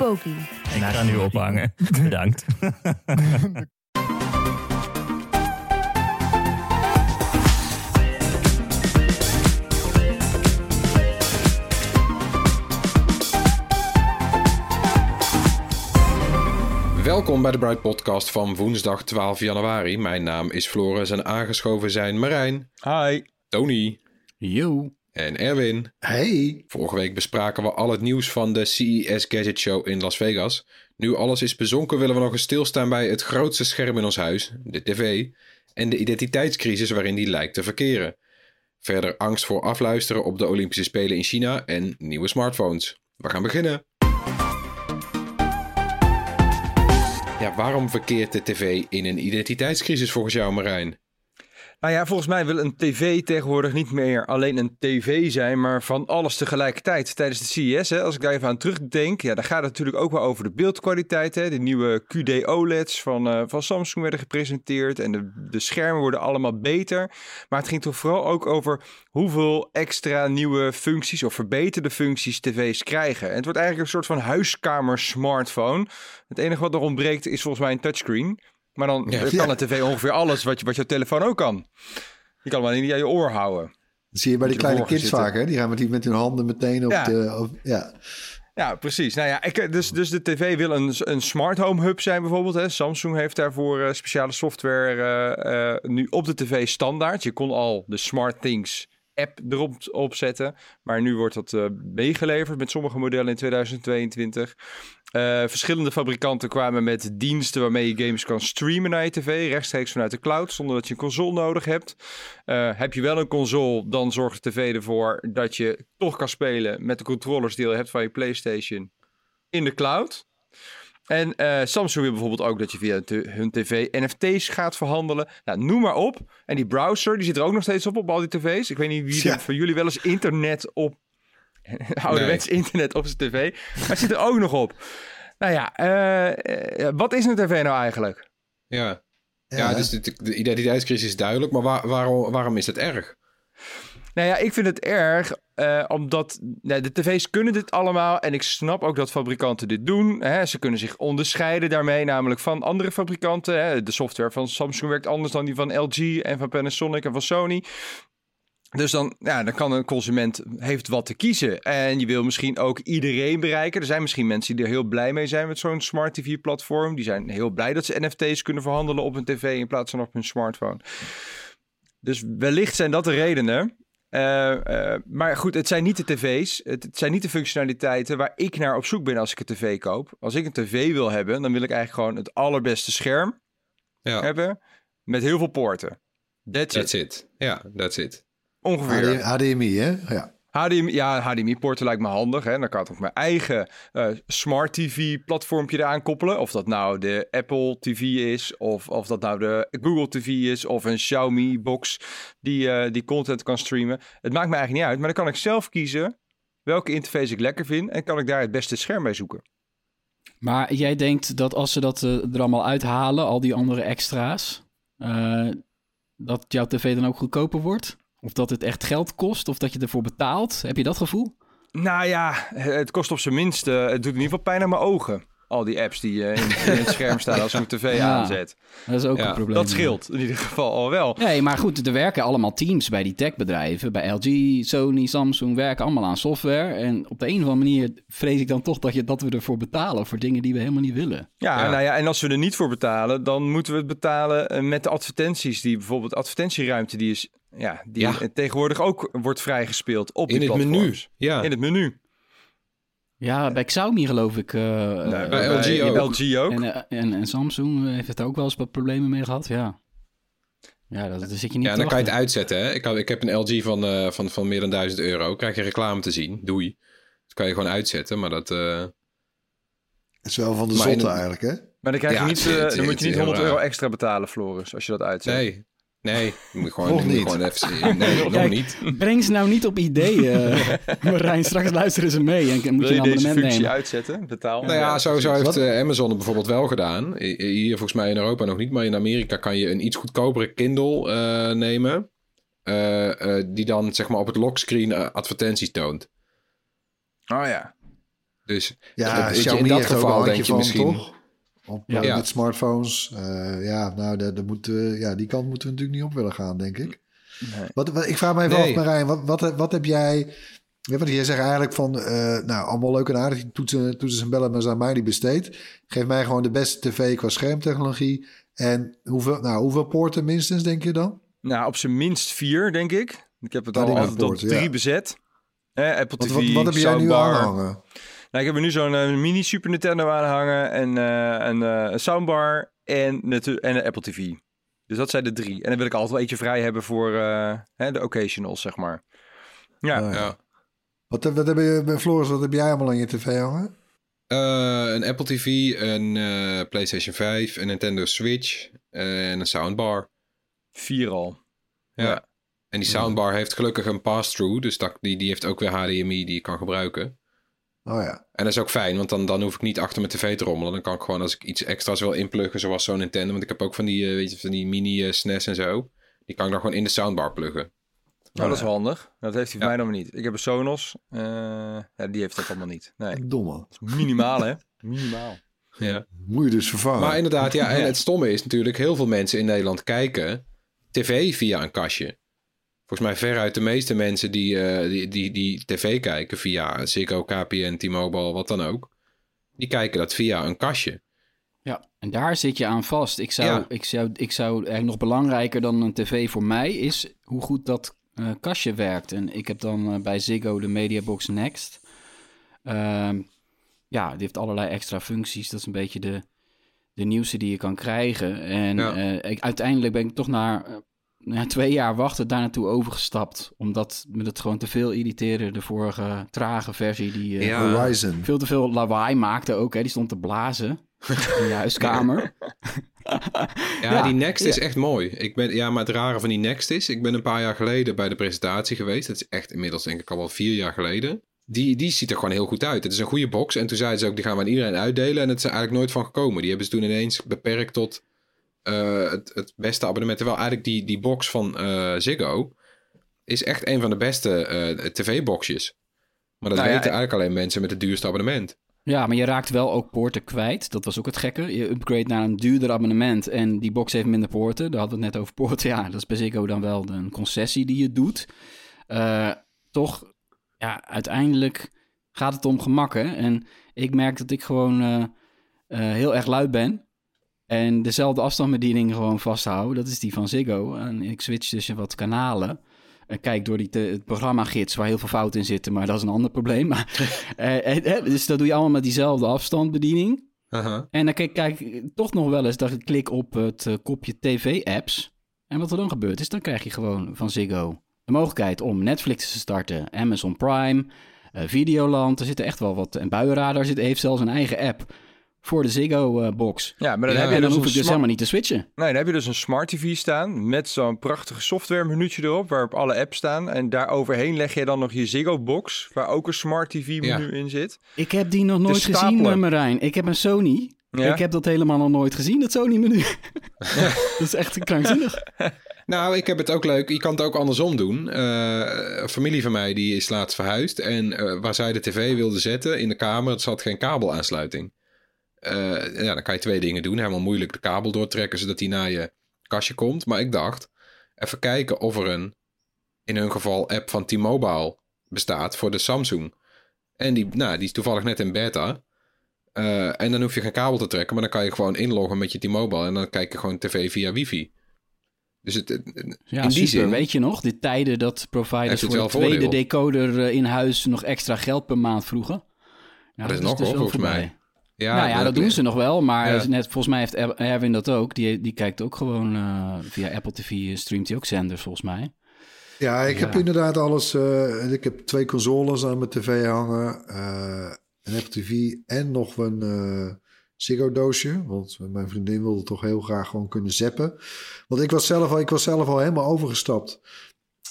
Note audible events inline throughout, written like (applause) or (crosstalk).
Poki. Ik ga nu ophangen. (laughs) Bedankt. Welkom bij de Bright Podcast van woensdag 12 januari. Mijn naam is Floris en aangeschoven zijn Marijn, Hi. Tony Yo. En Erwin. Hey. Vorige week bespraken we al het nieuws van de CES Gadget Show in Las Vegas. Nu alles is bezonken willen we nog eens stilstaan bij het grootste scherm in ons huis, de tv, en de identiteitscrisis waarin die lijkt te verkeren. Verder angst voor afluisteren op de Olympische Spelen in China en nieuwe smartphones. We gaan beginnen. Ja, waarom verkeert de tv in een identiteitscrisis volgens jou, Marijn? Nou ja, volgens mij wil een tv tegenwoordig niet meer alleen een tv zijn, maar van alles tegelijkertijd. Tijdens de CES, hè, als ik daar even aan terugdenk, ja, dan gaat het natuurlijk ook wel over de beeldkwaliteit. Hè. De nieuwe QD OLED's van, eh, van Samsung werden gepresenteerd en de, de schermen worden allemaal beter. Maar het ging toch vooral ook over hoeveel extra nieuwe functies of verbeterde functies tv's krijgen. En het wordt eigenlijk een soort van huiskamer smartphone. Het enige wat er ontbreekt is volgens mij een touchscreen. Maar dan Ja. kan een tv ongeveer alles wat je, wat je telefoon ook kan. Je kan hem alleen niet aan je oor houden. Dat zie je bij die kleine kids vaak, hè? Die gaan met, die, met hun handen meteen op Ja. de... Op, ja. Ja, precies. Nou ja, ik, dus, dus de tv wil een, een smart home hub zijn bijvoorbeeld. Hè. Samsung heeft daarvoor eh, speciale software eh, eh, nu op de tv standaard. Je kon al de Smart Things app erop op zetten. Maar nu wordt dat eh, meegeleverd met sommige modellen in 2022. Eh, verschillende fabrikanten kwamen met diensten waarmee je games kan streamen naar je tv, rechtstreeks vanuit de cloud, zonder dat je een console nodig hebt. Eh, heb je wel een console, dan zorgt de tv ervoor dat je toch kan spelen met de controllers die je hebt van je PlayStation in de cloud. En eh, Samsung wil bijvoorbeeld ook dat je via hun tv NFT's gaat verhandelen. Nou, noem maar op. En die browser, die zit er ook nog steeds op, op al die tv's. Ik weet niet wie Ja. van jullie wel eens internet op... (laughs) ouderwets internet op zijn tv. Maar het zit er ook nog op. Nou ja, eh, eh, wat is een tv nou eigenlijk? Ja, ja, Ja. dus de, de identiteitscrisis is duidelijk, maar waar, waarom, waarom is het erg? Nou ja, ik vind het erg, eh, omdat nou, de tv's kunnen dit allemaal. En ik snap ook dat fabrikanten dit doen. Hè. Ze kunnen zich onderscheiden daarmee, namelijk van andere fabrikanten. Hè. De software van Samsung werkt anders dan die van LG en van Panasonic en van Sony. Dus dan, ja, dan kan een consument heeft wat te kiezen. En je wil misschien ook iedereen bereiken. Er zijn misschien mensen die er heel blij mee zijn met zo'n smart TV-platform. Die zijn heel blij dat ze NFT's kunnen verhandelen op een tv in plaats van op hun smartphone. Dus wellicht zijn dat de redenen. Eh, eh, maar goed, het zijn niet de tv's. Het, het zijn niet de functionaliteiten waar ik naar op zoek ben als ik een tv koop. Als ik een tv wil hebben, dan wil ik eigenlijk gewoon het allerbeste scherm Ja, hebben. Met heel veel poorten. That's, that's it. it. Ja, that's it. Ongeveer. HDMI, hè? Ja. HDMI, ja, HDMI-poorten lijkt me handig. Hè? Dan kan ik ook mijn eigen eh, smart TV-platformpje eraan koppelen. Of dat nou de Apple TV is, of, of dat nou de Google TV is, of een Xiaomi-box die, eh, die content kan streamen. Het maakt me eigenlijk niet uit, maar dan kan ik zelf kiezen welke interface ik lekker vind en kan ik daar het beste scherm bij zoeken. Maar jij denkt dat als ze dat eh, er allemaal uithalen, al die andere extra's, eh, dat jouw tv dan ook goedkoper wordt? Of dat het echt geld kost, of dat je ervoor betaalt? Heb je dat gevoel? Nou ja, het kost op zijn minst, eh, het doet in ieder geval pijn aan mijn ogen. Al die apps die eh, in, in het (laughs) scherm staan als ik mijn tv Ja. aanzet. Dat is ook Ja, een probleem. Dat scheelt in ieder geval al wel. Nee, maar goed, er werken allemaal teams bij die techbedrijven. Bij LG, Sony, Samsung werken allemaal aan software. En op de een of andere manier vrees ik dan toch dat, je, dat we ervoor betalen voor dingen die we helemaal niet willen. Ja, Ja. Nou ja, en als we er niet voor betalen, dan moeten we het betalen eh, met de advertenties. Die bijvoorbeeld advertentieruimte, die is ja, die Ja. tegenwoordig ook wordt vrijgespeeld op In het menu. Ja. In het menu. Ja, bij Xiaomi geloof ik. eh, Nou, eh, bij LG ook. LG ook. En, eh, en, en Samsung heeft het ook wel eens wat problemen mee gehad, ja. Ja, dat, daar zit je niet Ja, dan kan je het uitzetten. Hè? Ik, ik heb een LG van, eh, van, van meer dan 1000 euro. Krijg je reclame te zien. Doei. Dat kan je gewoon uitzetten. Maar dat... eh, Het is wel van de zotte eigenlijk, hè? Maar dan, krijg je Ja, niet, (laughs) het- eh, het- dan moet je niet is heel 100 euro extra betalen, Floris, als je dat uitzet. nee. Nee. Moet gewoon, Nog niet. gewoon even... Nee, (laughs) nog Kijk, niet. Breng ze nou niet op ideeën. (laughs) Marijn, straks luisteren ze mee en moet Wil je je een deze abonnement functie nemen. uitzetten? Betaal. Nou ja, zo, heeft eh, Amazon het bijvoorbeeld wel gedaan. Hier volgens mij in Europa nog niet, maar in Amerika kan je een iets goedkopere Kindle eh, nemen. eh, eh, die dan zeg maar op het lockscreen eh, advertenties toont. Oh ja. Dus Ja, dat- je, in dat geval denk je misschien... toch? Op, Ja. eh, Ja. Met smartphones. Eh, ja, nou, daar, daar moet, ja, die kant moeten we natuurlijk niet op willen gaan, denk ik. Nee. Wat, wat, ik vraag me even Nee. af, Marijn, wat, wat, wat heb jij... Ja, want jij zegt eigenlijk van, eh, nou, allemaal leuk en aardig, die toetsen, toetsen en bellen, maar zijn mij die besteed. Geef mij gewoon de beste tv qua schermtechnologie. En hoeveel, nou, hoeveel poorten minstens, denk je dan? Nou, op zijn minst vier, denk ik. Ik heb het al altijd op poorten, drie ja. bezet. Eh, Apple Wat, TV, wat, wat heb jij nu aanhangen? Nou, ik heb er nu zo'n eh, mini Super Nintendo aanhangen en eh, een, eh, een soundbar en, en een Apple TV. Dus dat zijn de drie. En dan wil ik altijd wel eentje vrij hebben voor eh, hè, de occasionals, zeg maar. Ja, Ah, ja. Ja. Wat, wat heb je, Floris, wat heb jij allemaal aan je tv hangen? Eh, een Apple TV, een eh, PlayStation 5, een Nintendo Switch en een soundbar. vier al. Ja. Ja. En die soundbar heeft gelukkig een pass-through, dus dat, die, die heeft ook weer HDMI die je kan gebruiken. Oh ja. En dat is ook fijn, want dan, dan hoef ik niet achter mijn tv te rommelen. Dan kan ik gewoon als ik iets extra's wil inpluggen, zoals zo'n Nintendo. Want ik heb ook van die, eh, weet je, van die mini eh, SNES en zo. Die kan ik dan gewoon in de soundbar pluggen. Nou, dat is handig. Dat heeft hij voor Ja. mij dan niet. Ik heb een Sonos. eh, ja, die heeft dat allemaal niet. Nee, Domme. minimaal, hè? (laughs) Minimaal. Ja. Moet je dus vervangen. Maar inderdaad, ja. En (laughs) het stomme is natuurlijk, heel veel mensen in Nederland kijken tv via een kastje. Volgens mij veruit de meeste mensen die, eh, die, die, die tv kijken via Ziggo, KPN, T-Mobile, wat dan ook. Die kijken dat via een kastje. Ja, en daar zit je aan vast. Ik zou, Ja. ik zou, ik zou eigenlijk nog belangrijker dan een tv voor mij is hoe goed dat eh, kastje werkt. En ik heb dan eh, bij Ziggo de Mediabox Next. Ehm, ja, die heeft allerlei extra functies. Dat is een beetje de, de nieuwste die je kan krijgen. En Ja. uiteindelijk ben ik toch na, na twee jaar wachten daar naartoe overgestapt. Omdat me het gewoon te veel irriteerde, de vorige trage versie die... eh, Ja. Horizon. veel te veel lawaai maakte ook. Hè. Die stond te blazen in je huiskamer. (laughs) Ja, Ja, die Next is ja. echt mooi. Ik ben, ja, maar het rare van die Next is, ik ben een paar jaar geleden bij de presentatie geweest. Dat is echt inmiddels denk ik al wel vier jaar geleden. Die, die ziet er gewoon heel goed uit. Het is een goede box. En toen zeiden ze ook, die gaan we aan iedereen uitdelen. En het is er eigenlijk nooit van gekomen. Die hebben ze toen ineens beperkt tot eh, het, het beste abonnement. Terwijl eigenlijk die, die box van eh, Ziggo is echt een van de beste eh, tv-boxjes. Maar dat Nou weten en- eigenlijk alleen mensen met het duurste abonnement. Ja, maar je raakt wel ook poorten kwijt. Dat was ook het gekke. Je upgrade naar een duurder abonnement en die box heeft minder poorten. Daar hadden we het net over poorten. Ja, dat is bij Ziggo dan wel een concessie die je doet. Toch, ja, uiteindelijk gaat het om gemak, hè. En ik merk dat ik gewoon heel erg luid ben. En dezelfde afstandsbediening gewoon vasthouden. Dat is die van Ziggo. En ik switch tussen wat kanalen. En kijk door die te- het programma-gids waar heel veel fouten in zitten. Maar dat is een ander probleem. Maar, (laughs) eh, eh, eh, dus dat doe je allemaal met diezelfde afstandsbediening. En dan kijk, kijk ik toch nog wel eens dat ik klik op het eh, kopje TV-apps. En wat er dan gebeurt is, dan krijg je gewoon van Ziggo de mogelijkheid om Netflix te starten, Amazon Prime, eh, Videoland. Er zitten echt wel wat. En Buienradar zit, heeft zelfs een eigen app voor de Ziggo-box. Ja, maar dan Ja, heb je en dan dus hoef ik dus helemaal niet te switchen. Nee, dan heb je dus een smart TV staan met zo'n prachtige software menuutje erop, waarop alle apps staan. En daar overheen leg je dan nog je Ziggo box, waar ook een smart TV menu in zit. Ik heb die nog nooit gezien, eh, Marijn. Ik heb een Sony. Ja? Ik heb dat helemaal nog nooit gezien, dat Sony-menu. (laughs) dat is echt krankzinnig. (laughs) Nou, ik heb het ook leuk. Je kan het ook andersom doen. Eh, een familie van mij die is laatst verhuisd. En eh, waar zij de tv wilde zetten in de kamer, er zat geen kabelaansluiting. Eh, ja, dan kan je twee dingen doen. Helemaal moeilijk de kabel doortrekken zodat die naar je kastje komt. Maar ik dacht, even kijken of er een, in hun geval, app van T-Mobile bestaat voor de Samsung. En die, nou, die is toevallig net in beta. Eh, en dan hoef je geen kabel te trekken, maar dan kan je gewoon inloggen met je T-Mobile. En dan kijk je gewoon tv via wifi. Dus het, het- Ja, in die super. zin... Weet je nog, de tijden dat providers voor de wel tweede voordeel. decoder eh, in huis nog extra geld per maand vroegen? Ja, dat is nog wel volgens voorbij. mij. Ja, nou ja, dat doen ze nog wel, maar Ja. net, volgens mij heeft Er- Erwin dat ook. Die, die kijkt ook gewoon eh, via Apple TV, streamt hij ook zenders volgens mij. Ja, ik Ja. heb inderdaad alles. eh, ik heb twee consoles aan mijn tv hangen. eh, een Apple TV en nog een eh Ziggo doosje. Want mijn vriendin wilde toch heel graag gewoon kunnen zappen. Want ik was zelf al, ik was zelf al helemaal overgestapt.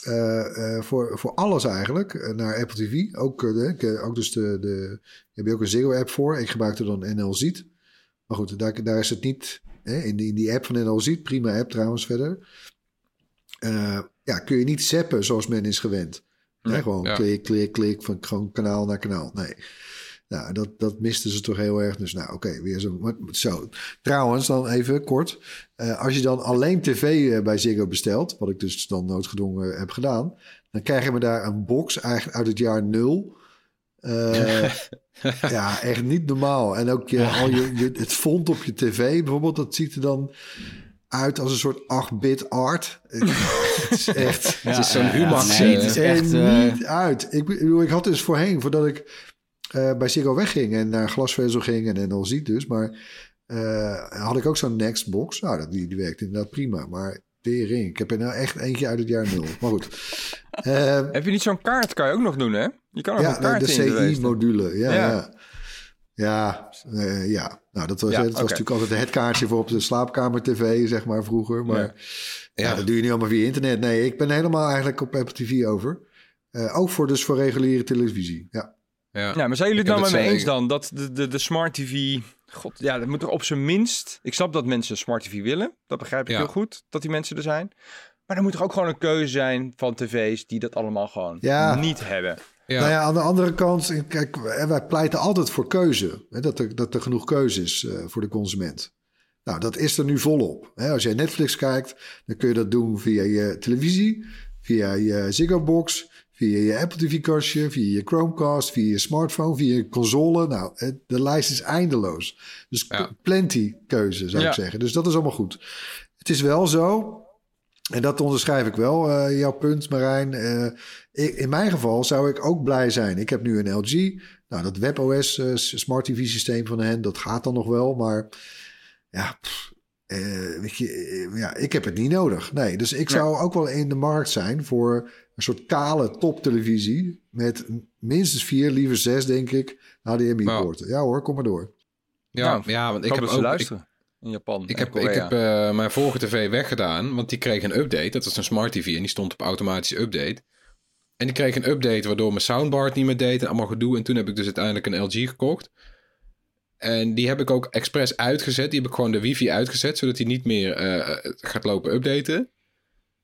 Eh, eh, voor, voor alles eigenlijk eh, naar Apple TV. Ook, de, ook dus de, de, heb je ook een Ziggo-app voor. Ik gebruikte dan NL Ziet. Maar goed, daar, daar is het niet. Hè, in, die, in die app van NL Ziet, prima app trouwens verder. Ja, kun je niet zappen zoals men is gewend. Nee, gewoon ja. klik, klik, klik, van gewoon kanaal naar kanaal. Nee. Nou, dat, dat misten ze toch heel erg. Dus nou, oké, weer zo. maar- Zo. Trouwens, dan even kort. Eh, als je dan alleen tv eh, bij Ziggo bestelt, wat ik dus dan noodgedwongen heb gedaan, dan krijg je me daar een box eigenlijk uit het jaar nul. Eh, (laughs) ja, echt niet normaal. En ook je, al je, je, het font op je tv bijvoorbeeld, dat ziet er dan uit als een soort 8-bit art. (laughs) Het is echt... Het is zo'n ja, het is er niet uit. Ik bedoel, ik had dus voorheen, voordat ik eh, bij Ziggo wegging en naar glasvezel ging en NL ziet dus, maar eh, had ik ook zo'n Nextbox. Nou, dat, die, die werkte inderdaad prima, maar tering. Ik heb er nou echt eentje uit het jaar nul. Maar goed. (laughs) Eh, Heb je niet zo'n kaart? Kan je ook nog doen, hè? Je kan ook ja, een de, kaart de geweest. CI-module. Ja, Ja. ja. Ja, ja. Nou, dat was, Ja, dat was natuurlijk altijd het kaartje voor op de slaapkamer-tv, zeg maar, vroeger. Maar Ja. ja. Dat doe je nu allemaal via internet. Nee, ik ben helemaal eigenlijk op Apple TV over. Ook voor, dus voor reguliere televisie. Ja. Ja. Ja, maar zijn jullie het nou met me eens dan dat de, de, de smart TV... God, ja, dat moet er op zijn minst... Ik snap dat mensen smart TV willen. Dat begrijp ik Ja. heel goed, dat die mensen er zijn. Maar er moet toch ook gewoon een keuze zijn van tv's die dat allemaal gewoon Ja. niet hebben. Ja. Nou ja, aan de andere kant, kijk, wij pleiten altijd voor keuze. Hè, dat, er, dat er genoeg keuze is eh, voor de consument. Nou, dat is er nu volop. Hè, als jij Netflix kijkt, dan kun je dat doen via je televisie, via je Ziggo Box, via je Apple TV-kastje, via je Chromecast, via je smartphone, via je console. Nou, de lijst is eindeloos. Dus Ja. plenty keuze, zou Ja. ik zeggen. Dus dat is allemaal goed. Het is wel zo, en dat onderschrijf ik wel, eh, jouw punt, Marijn. Eh, ik- in mijn geval zou ik ook blij zijn. Ik heb nu een LG. Nou, dat WebOS eh, Smart TV systeem van hen, dat gaat dan nog wel. Maar ja, pff, weet je, ja, ik heb het niet nodig. Nee, dus ik zou ook wel in de markt zijn voor een soort kale toptelevisie. Met minstens vier, liever zes, denk ik, HDMI-poorten. Ja hoor, kom maar door. Ja, Nou, ja, want Ik ik heb ze ook... Ik, luisteren in Japan ik heb, ik heb eh, mijn vorige tv weggedaan, want die kreeg een update. Dat was een smart tv en die stond op automatische update. En die kreeg een update waardoor mijn soundbar het niet meer deed en allemaal gedoe. En toen heb ik dus uiteindelijk een LG gekocht. En die heb ik ook expres uitgezet. Die heb ik gewoon de wifi uitgezet, zodat hij niet meer eh, gaat lopen updaten.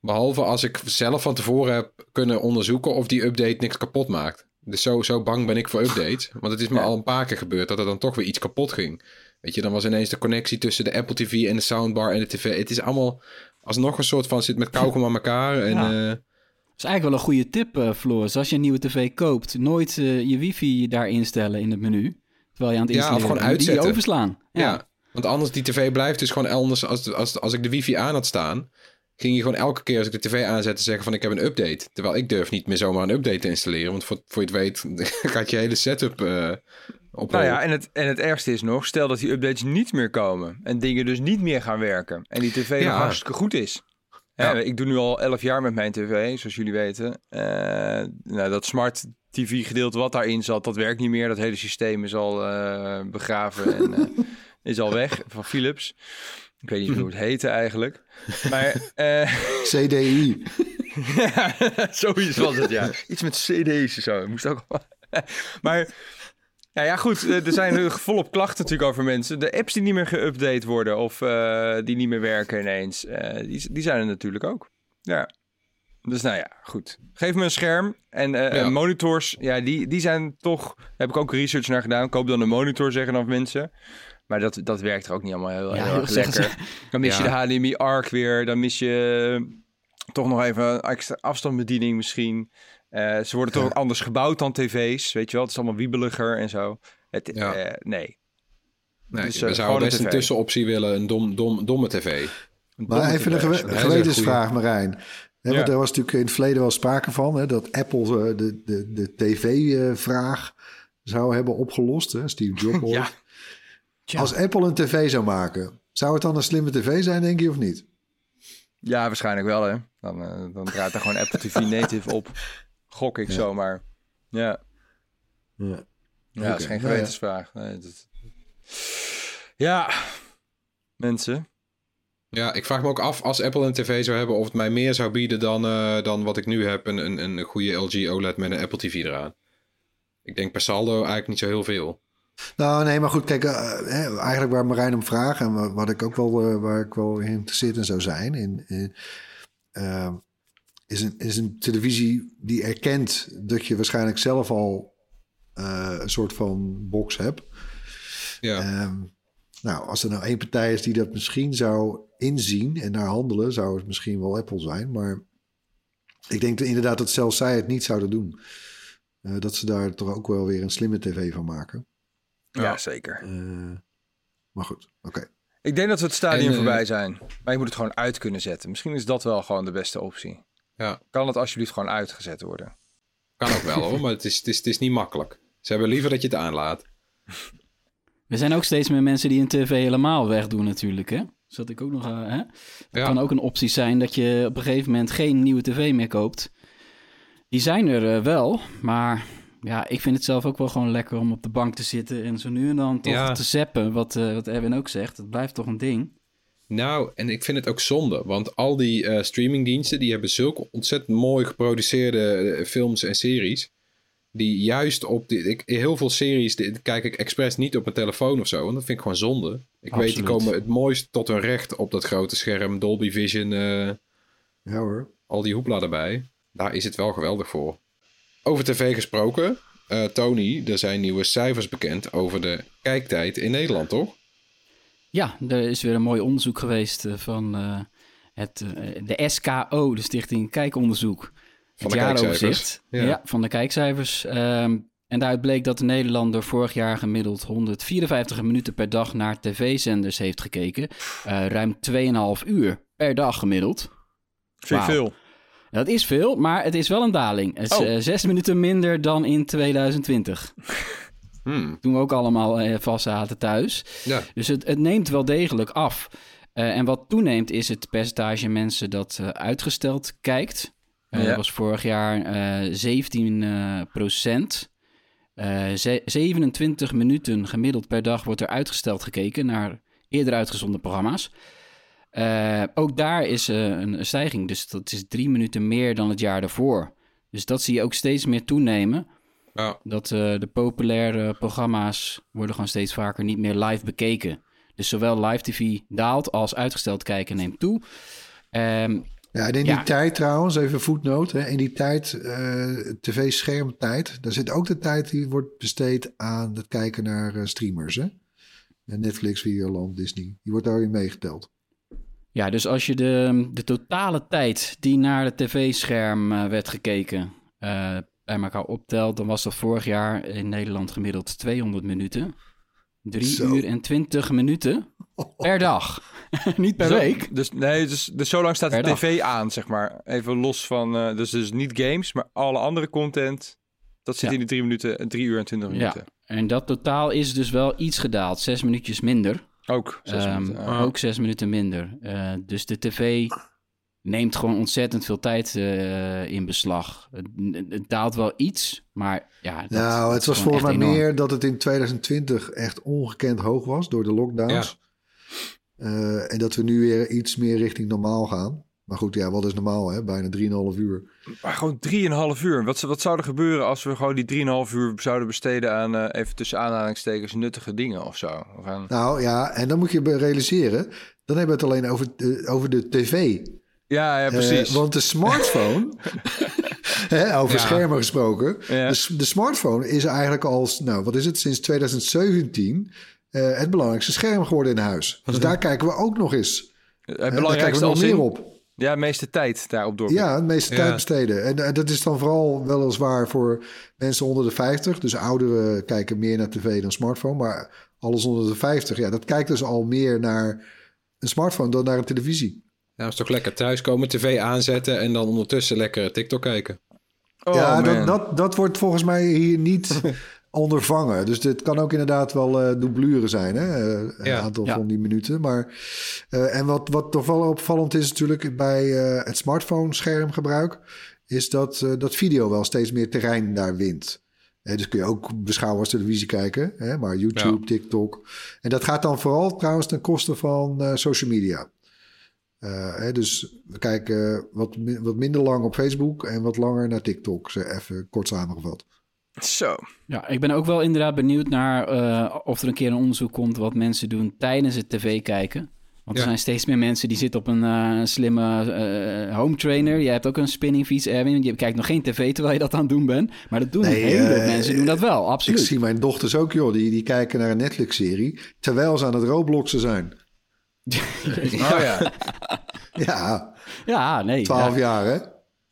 Behalve als ik zelf van tevoren heb kunnen onderzoeken of die update niks kapot maakt. Dus zo, zo bang ben ik voor updates. Want het is me Ja. al een paar keer gebeurd dat er dan toch weer iets kapot ging. Weet je, dan was ineens de connectie tussen de Apple TV en de soundbar en de tv. Het is allemaal alsnog een soort van zit met kauwgom aan elkaar. En, Ja. eh, Dat is eigenlijk wel een goede tip, eh Floris. Als je een nieuwe tv koopt, nooit eh, je wifi daar instellen in het menu. Terwijl je aan het Ja, of installeren gewoon bent. Die uitzetten. overslaan. ja. Ja. want anders die tv blijft dus gewoon anders. Als, als, als ik de wifi aan had staan, ging je gewoon elke keer als ik de tv aanzette zeggen van ik heb een update. Terwijl ik durf niet meer zomaar een update te installeren. Want voor, voor je het weet (laughs) gaat je hele setup eh op Nou ja, en het, en het ergste is nog, stel dat die updates niet meer komen en dingen dus niet meer gaan werken en die tv Ja. nog hartstikke goed is. Ja. Hè, ik doe nu al 11 jaar met mijn tv, zoals jullie weten. Eh, nou, dat smart TV gedeelte wat daarin zat, dat werkt niet meer. Dat hele systeem is al eh, begraven en (laughs) is al weg van Philips. Ik weet niet hoe het (laughs) heette eigenlijk. Maar (laughs) eh, CDI. ja, (laughs) zoiets was het, ja. Iets met cd's en zo. Moest ook maar, ja, ja, goed. eh, Er zijn volop klachten natuurlijk over mensen. De apps die niet meer geüpdate worden of eh, die niet meer werken ineens, eh, die, die zijn er natuurlijk ook. Ja. Dus nou ja, goed. Geef me een scherm. En Ja. monitors, ja, die, die zijn toch... Daar heb ik ook research naar gedaan. Koop dan een monitor, zeggen dan mensen. Maar dat, dat werkt er ook niet allemaal heel, Ja, heel erg lekker. (laughs) Dan mis Ja. je de HDMI ARC weer. Dan mis je eh, toch nog even een extra afstandsbediening misschien. Eh, ze worden toch Ja. ook anders gebouwd dan tv's. Weet je wel, het is allemaal wiebeliger en zo. Het, Ja. eh, nee. Nee, Dus, eh, we zouden best een tussenoptie willen, een dom, dom, domme tv. Maar even een gewetensvraag, Marijn. Hè, want er was natuurlijk in het verleden wel sprake van... Hè, dat Apple de, de, de tv-vraag zou hebben opgelost. Hè, Steve Jobs. (laughs) ooit. Ja. Tja. Als Apple een tv zou maken... zou het dan een slimme tv zijn, denk je, of niet? Ja, waarschijnlijk wel, hè. Dan, eh, dan draait er gewoon Apple TV native op. Gok ik Ja. zomaar. Ja, Ja. ja dat is geen ja. gewetensvraag. Nee, dat... Ja, mensen. Ja, ik vraag me ook af als Apple een tv zou hebben of het mij meer zou bieden dan, eh, dan wat ik nu heb. Een, een, een goede LG OLED met een Apple TV eraan. Ik denk per saldo eigenlijk niet zo heel veel. Nou, nee, maar goed, kijk, eh, eigenlijk waar Marijn om vraagt... en wa- wat ik ook wel, eh, waar ik wel geïnteresseerd in zou zijn... In, in, eh, is, een, is een televisie die erkent dat je waarschijnlijk zelf al een soort van box hebt. Ja, Ehm, nou, als er nou één partij is die dat misschien zou inzien en naar handelen, zou het misschien wel Apple zijn. Maar ik denk inderdaad dat zelfs zij het niet zouden doen. Dat ze daar toch ook wel weer een slimme tv van maken. Ja, zeker. Eh, maar goed, oké. Ik denk dat we het stadium En, eh, voorbij zijn. Maar je moet het gewoon uit kunnen zetten. Misschien is dat wel gewoon de beste optie. ja, Kan het alsjeblieft gewoon uitgezet worden? kan ook wel hoor, maar het is, het, is, het is niet makkelijk. Ze hebben liever dat je het aanlaat. (laughs) Er zijn ook steeds meer mensen die een tv helemaal wegdoen natuurlijk, hè? Dus dat ik ook nog... eh, hè? Het Ja. kan ook een optie zijn dat je op een gegeven moment geen nieuwe tv meer koopt. Die zijn er wel, maar ja, ik vind het zelf ook wel gewoon lekker om op de bank te zitten en zo nu en dan toch Ja. te zappen, wat, eh, wat Erwin ook zegt. Het blijft toch een ding. Nou, en ik vind het ook zonde, want al die eh, streamingdiensten die hebben zulke ontzettend mooi geproduceerde eh, films en series. Die juist op die, ik, heel veel series die, kijk ik expres niet op mijn telefoon of zo. Want dat vind ik gewoon zonde. Ik weet, die komen het mooist tot hun recht op dat grote scherm. Dolby Vision, eh, Ja hoor. al die hoepla erbij. Daar is het wel geweldig voor. Over tv gesproken. eh, Tony, er zijn nieuwe cijfers bekend over de kijktijd in Nederland, toch? Ja, er is weer een mooi onderzoek geweest eh, van eh, het, de SKO, de Stichting Kijkonderzoek. Van het jaaroverzicht. ja. Ja. van de kijkcijfers. Ehm, en daaruit bleek dat de Nederlander vorig jaar gemiddeld 154 minuten per dag naar tv-zenders heeft gekeken. Eh, ruim 2,5 uur per dag gemiddeld. Vind veel. Dat is veel, maar het is wel een daling. Het is Oh. eh, zes minuten minder dan in 2020. (laughs) Hmm, Toen we ook allemaal eh, vast zaten thuis. ja. Dus het, het neemt wel degelijk af. Eh, en wat toeneemt is het percentage mensen dat uitgesteld kijkt. Ja. Dat was vorig jaar eh 17 eh, procent. Eh, ze- 27 minuten gemiddeld per dag wordt er uitgesteld gekeken naar eerder uitgezonden programma's. Eh, ook daar is eh, een stijging, dus dat is drie minuten meer dan het jaar daarvoor. Dus dat zie je ook steeds meer toenemen. Ja. Dat eh, de populaire programma's worden gewoon steeds vaker niet meer live bekeken. Dus zowel live tv daalt als uitgesteld kijken neemt toe. Ehm, Ja, en in Ja. die tijd trouwens, even een voetnoot. Hè, in die tijd, eh, tv-schermtijd, daar zit ook de tijd die wordt besteed aan het kijken naar streamers. Hè? Netflix, Videoland, Disney. Die wordt daarin meegeteld. Ja, dus als je de, de totale tijd die naar het tv-scherm eh, werd gekeken eh, bij elkaar optelt, dan was dat vorig jaar in Nederland gemiddeld 200 minuten. 3 Zo. uur en 20 minuten per dag. (laughs) niet per Zo- week. Dus, nee, dus, dus zo lang staat de dag. tv aan, zeg maar. Even los van, eh, dus, dus niet games, maar alle andere content. Dat zit Ja. in die drie, minuten, drie uur en twintig minuten. En dat totaal is dus wel iets gedaald. Zes minuutjes minder. Ook. zes Ehm, minuten. Ook zes minuten minder. Eh, dus de tv neemt gewoon ontzettend veel tijd eh, in beslag. Het, het daalt wel iets, maar ja. dat- nou, het was volgens mij enorm. meer dat het in 2020 echt ongekend hoog was door de lockdowns. Eh, en dat we nu weer iets meer richting normaal gaan. Maar goed, ja, wat is normaal, hè? Bijna 3,5 uur. Maar gewoon drieënhalf uur. Wat, wat zou er gebeuren als we gewoon die drieënhalf uur zouden besteden aan, eh, even tussen aanhalingstekens, nuttige dingen of zo? Of aan... Nou ja, en dan moet je realiseren, dan hebben we het alleen over, de- over de tv. Ja, ja, Eh, precies. want de smartphone, (laughs) hè, over Ja. schermen gesproken, Ja. de, smartphone is eigenlijk al, nou wat is het, sinds 2017 eh, het belangrijkste scherm geworden in huis. Dus daar kijken we ook nog eens. Het Eh, daar kijken belangrijkste we nog meer in, op. ja, de meeste tijd daarop door. Ja, de meeste Ja. tijd besteden. En eh, dat is dan vooral weliswaar voor mensen onder de 50. Dus ouderen kijken meer naar tv dan smartphone. Maar alles onder de 50, ja, dat kijkt dus al meer naar een smartphone dan naar een televisie. Ja, dat is toch lekker thuiskomen, tv aanzetten en dan ondertussen lekker TikTok kijken. Oh, ja, man. dat, dat, dat wordt volgens mij hier niet (laughs) ondervangen. Dus dit kan ook inderdaad wel eh doublure zijn, hè? eh, een Ja. aantal Ja. van die minuten. Maar, eh, en wat, wat toch wel opvallend is natuurlijk bij eh, het smartphone-schermgebruik... is dat, eh, dat video wel steeds meer terrein daar wint. Eh, dus kun je ook beschouwen als televisie kijken. Hè? Maar YouTube, TikTok. En dat gaat dan vooral trouwens ten koste van eh, social media. Eh, hè, dus we kijken wat, wat minder lang op Facebook en wat langer naar TikTok. Even kort samengevat. Zo. Ja, ik ben ook wel inderdaad benieuwd naar eh, of er een keer een onderzoek komt wat mensen doen tijdens het tv kijken. Want er Ja. zijn steeds meer mensen die zitten op een eh, slimme eh, home trainer. Je hebt ook een spinningfiets, Erwin. Je kijkt nog geen tv terwijl je dat aan het doen bent. Maar dat doen Nee, een eh, mensen doen dat wel, Ik absoluut. zie mijn dochters ook, joh. Die, die kijken naar een Netflix-serie terwijl ze aan het Robloxen zijn. (laughs) Oh ja. Ja, Ja, nee. 12 ja. jaar, hè?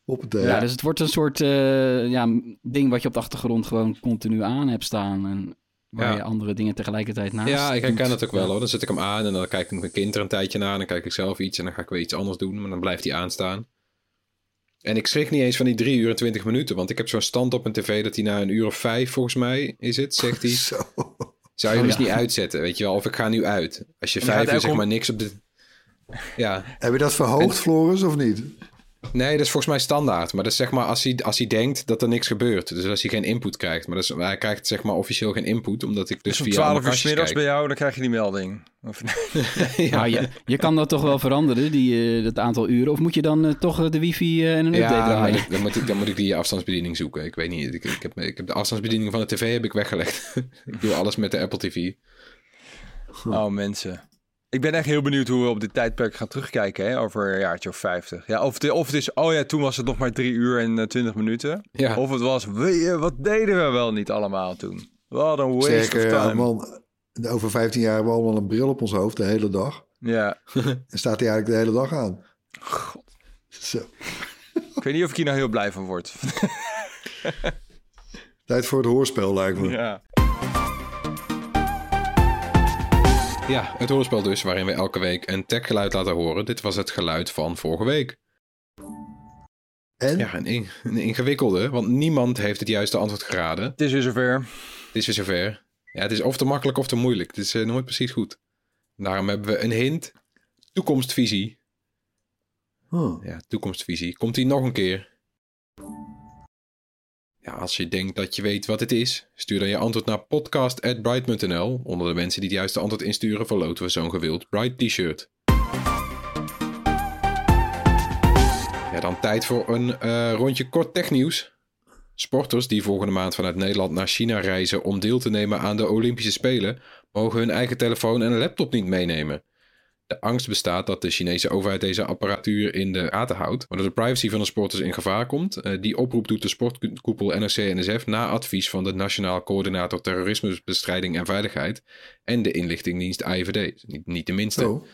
Op het, eh, Ja, dus het wordt een soort eh, ja, ding wat je op de achtergrond gewoon continu aan hebt staan. En waar Ja. je andere dingen tegelijkertijd naast Ja, ik herken het ook wel hoor. Dan zet ik hem aan en dan kijk ik mijn kind er een tijdje naar. En dan kijk ik zelf iets en dan ga ik weer iets anders doen. Maar dan blijft hij aanstaan. En ik schrik niet eens van die 3 uur en 20 minuten. Want ik heb zo'n stand op mijn tv dat hij na een uur of vijf, volgens mij is het, zegt (laughs) hij. Zo. Zou je hem eens niet uitzetten, weet je wel? Of ik ga nu uit. Als je En vijf uur zeg om- maar niks op de... Ja, Heb je dat verhoogd, Floris, of niet? Nee, dat is volgens mij standaard. Maar dat is zeg maar als hij, als hij denkt dat er niks gebeurt. Dus als hij geen input krijgt. Maar dat is, hij krijgt zeg maar officieel geen input, omdat ik dus, Dus om via alle 12 uur middags kijk. bij jou, dan krijg je die melding. Of, (laughs) ja. Nou, je, je kan dat toch wel veranderen, die, eh, dat aantal uren. Of moet je dan eh, toch eh, de wifi eh, en een update Ja, draaien? dan, dan moet ik, dan moet ik die afstandsbediening zoeken. Ik weet niet. Ik, ik, heb, ik heb de afstandsbediening van de tv heb ik weggelegd. (laughs) ik doe alles met de Apple TV. oh, mensen. Ik ben echt heel benieuwd hoe we op dit tijdperk gaan terugkijken, hè, over een jaartje of 50. Ja, of, het, of het is, oh ja, toen was het nog maar 3 uur en eh, 20 minuten. Ja. Of het was, wat deden we wel niet allemaal toen? Wat een waste Sterker, of time. man, over 15 jaar hebben we allemaal een bril op ons hoofd de hele dag. Ja, (laughs) En staat hij eigenlijk de hele dag aan. god. Zo. Ik weet niet of ik hier nou heel blij van word. (laughs) Tijd voor het hoorspel, lijkt me. ja. Ja, het hoorspel dus, waarin we elke week een techgeluid laten horen. Dit was het geluid van vorige week. En? Ja, een, in- een ingewikkelde, want niemand heeft het juiste antwoord geraden. Het is weer zover. Het is weer zover. Ja, het is of te makkelijk of te moeilijk. Het is eh, nooit precies goed. Daarom hebben we een hint. Toekomstvisie. Huh. Ja, toekomstvisie. Komt die nog een keer? Ja, als je denkt dat je weet wat het is, stuur dan je antwoord naar podcast.bright.nl. Onder de mensen die het juiste antwoord insturen, verloten we zo'n gewild Bright t-shirt. Ja, dan tijd voor een eh, rondje kort technieuws. Sporters die volgende maand vanuit Nederland naar China reizen om deel te nemen aan de Olympische Spelen, mogen hun eigen telefoon en laptop niet meenemen. De angst bestaat dat de Chinese overheid deze apparatuur in de gaten houdt, waardoor de privacy van de sporters in gevaar komt. Eh, Die oproep doet de sportkoepel NOC-NSF na advies van de Nationaal Coördinator Terrorismebestrijding en Veiligheid en de inlichtingendienst AIVD. Niet, niet de minste. Oh.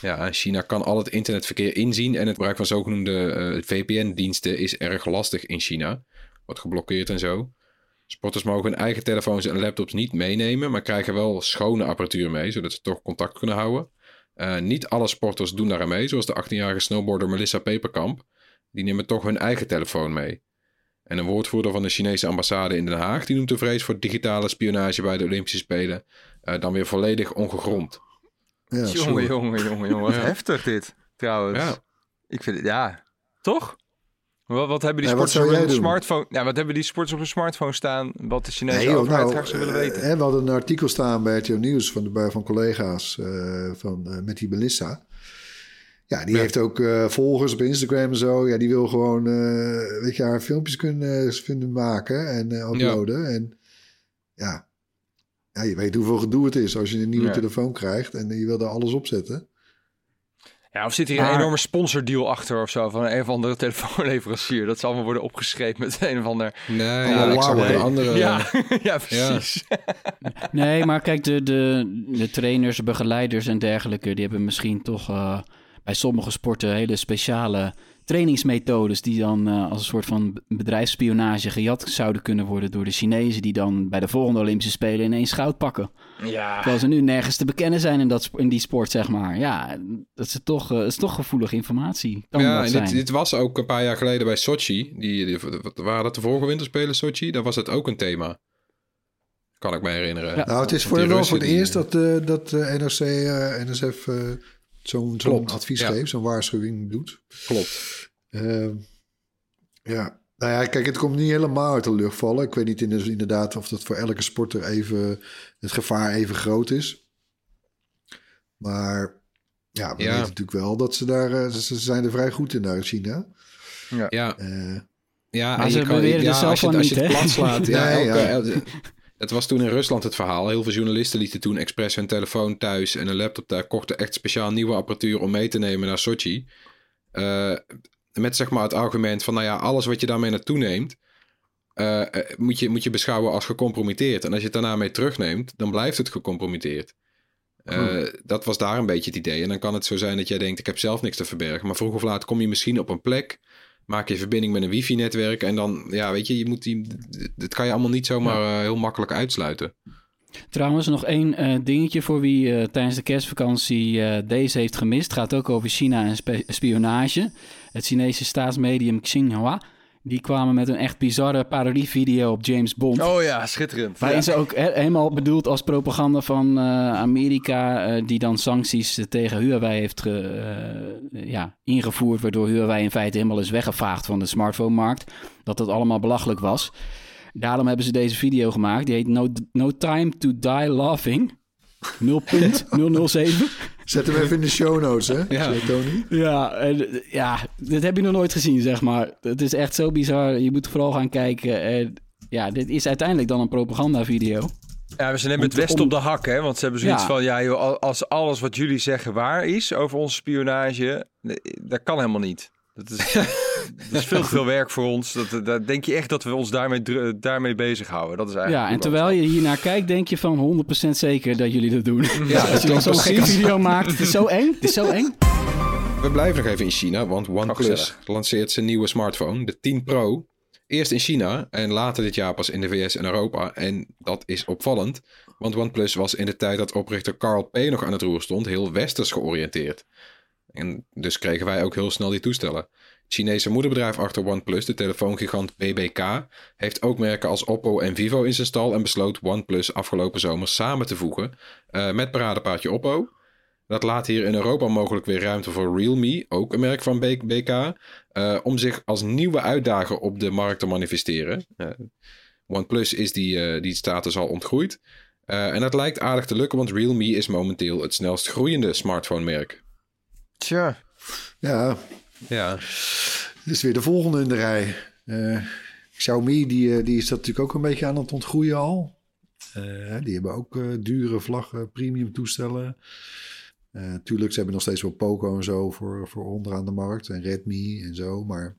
Ja, China kan al het internetverkeer inzien en het gebruik van zogenoemde eh, VPN-diensten is erg lastig in China. Wordt geblokkeerd en zo. Sporters mogen hun eigen telefoons en laptops niet meenemen, maar krijgen wel schone apparatuur mee, zodat ze toch contact kunnen houden. Eh, niet alle sporters doen daaraan mee, zoals de 18-jarige snowboarder Melissa Peperkamp. Die nemen toch hun eigen telefoon mee. En een woordvoerder van de Chinese ambassade in Den Haag die noemt de vrees voor digitale spionage bij de Olympische Spelen eh, dan weer volledig ongegrond. Ja, jongen, jongen, jongen, jongen. Wat Ja. heftig dit, trouwens. Ja. Ik vind het, ja. Toch? Wat, wat hebben die Ja, wat sporters zou op hun smartphone... Ja, wat hebben die sporters op hun smartphone staan... wat de Chinese Nee, joh, overheid nou, graag zou willen weten? eh, we hadden een artikel staan bij RTO Nieuws van, de, van collega's eh, van, eh, met die Melissa. Ja, die Ja. heeft ook eh, volgers op Instagram en zo. Ja, die wil gewoon, eh, weet je, haar filmpjes kunnen, kunnen maken en eh, uploaden. En ja. ja, je weet hoeveel gedoe het is als je een nieuwe telefoon krijgt en je wil daar alles op zetten. Ja, of zit hier een enorme sponsordeal achter of zo van een of andere (laughs) telefoonleverancier? Dat zal allemaal worden opgeschreven met een of ander. Nee, Ja, ja, ik zou wel Huawei. een andere... Ja, (laughs) ja, precies. (laughs) Nee, maar kijk, de, de, de trainers, begeleiders en dergelijke, die hebben misschien toch eh, bij sommige sporten hele speciale trainingsmethodes die dan eh, als een soort van bedrijfsspionage gejat zouden kunnen worden door de Chinezen die dan bij de volgende Olympische Spelen ineens goud pakken. Ja. Terwijl ze nu nergens te bekennen zijn in, dat, in die sport, zeg maar. Ja, dat is toch, eh, dat is toch gevoelige informatie. Kan ja, dat en zijn. dit, dit was ook een paar jaar geleden bij Sochi. Die, die, wat waren dat de vorige winterspelen Sochi? Daar was het ook een thema. Kan ik me herinneren. Ja. Nou, het is voor wel voor het eerst dat, eh, dat eh, NOC, eh, NSF eh, zo'n advies ja. geeft, zo'n waarschuwing doet. Klopt. Ehm, ja, nou ja, kijk, het komt niet helemaal uit de lucht vallen. Ik weet niet in- inderdaad of dat voor elke sporter even het gevaar even groot is. Maar ja, we Ja. weten natuurlijk wel dat ze daar, eh, ze zijn er vrij goed in daar in China. Ja, Eh, ja ze kan, beweren ja, zelf als je, van als je het plat slaat. ja, elke- ja. Het was toen in Rusland het verhaal. Heel veel journalisten lieten toen expres hun telefoon thuis en een laptop daar. Kochten echt speciaal nieuwe apparatuur om mee te nemen naar Sochi. Eh, met zeg maar het argument van, nou ja, alles wat je daarmee naartoe neemt, eh, eh, moet, je, moet je beschouwen als gecompromitteerd. En als je het daarna mee terugneemt, dan blijft het gecompromitteerd. Eh, Dat was daar een beetje het idee. En dan kan het zo zijn dat jij denkt, ik heb zelf niks te verbergen. Maar vroeg of laat kom je misschien op een plek, maak je verbinding met een wifi-netwerk. En dan, ja, weet je, je moet die, dat kan je allemaal niet zomaar eh, heel makkelijk uitsluiten. Trouwens, nog één eh, dingetje voor wie eh, tijdens de kerstvakantie deze heeft gemist. Het gaat ook over China en spionage. Het Chinese staatsmedium Xinhua. Die kwamen met een echt bizarre parodievideo op James Bond. Oh ja, schitterend. Waarin Ja. ze ook he- helemaal bedoeld als propaganda van eh, Amerika, eh, die dan sancties eh, tegen Huawei heeft ge- ja, ingevoerd, waardoor Huawei in feite helemaal is weggevaagd van de smartphone-markt. Dat dat allemaal belachelijk was. Daarom hebben ze deze video gemaakt. Die heet No, no Time to Die Laughing. 0.007. zet hem even in de show notes, hè? Ja. Tony. Ja, en, ja, dit heb je nog nooit gezien, zeg maar. Het is echt zo bizar. Je moet vooral gaan kijken. En, ja, dit is uiteindelijk dan een propagandavideo. Ja, we zijn net Om met te- West op de hak, hè? Want ze hebben zoiets Ja. van, ja, joh, als alles wat jullie zeggen waar is over onze spionage, nee, dat kan helemaal niet. Dat is, (laughs) dat is veel te veel werk voor ons. Dat, dat, denk je echt dat we ons daarmee, daarmee bezighouden? Dat is eigenlijk Ja, en terwijl je hier naar kijkt, denk je van 100% zeker dat jullie dat doen. Ja, Als je dan zo'n video maakt, het is zo eng. Het is zo eng. We blijven nog even in China, want OnePlus lanceert zijn nieuwe smartphone, de 10 Pro. Eerst in China en later dit jaar pas in de VS en Europa. En dat is opvallend, want OnePlus was in de tijd dat oprichter Carl P. nog aan het roer stond, heel westers georiënteerd. En dus kregen wij ook heel snel die toestellen. Het Chinese moederbedrijf achter OnePlus, de telefoongigant BBK, heeft ook merken als Oppo en Vivo in zijn stal en besloot OnePlus afgelopen zomer samen te voegen eh, met paradepaardje Oppo. Dat laat hier in Europa mogelijk weer ruimte voor Realme, ook een merk van B- BK, eh, om zich als nieuwe uitdager op de markt te manifesteren. Eh, OnePlus is die, die status al ontgroeid. En dat lijkt aardig te lukken, want Realme is momenteel het snelst groeiende smartphone-merk. Tja, Ja, Ja, dit is weer de volgende in de rij. Eh, Xiaomi, die, eh, die is dat natuurlijk ook een beetje aan het ontgroeien al. Eh, die hebben ook dure vlaggen, premium toestellen. Tuurlijk, ze hebben nog steeds wel Poco en zo voor, voor onderaan de markt. En Redmi en zo, maar...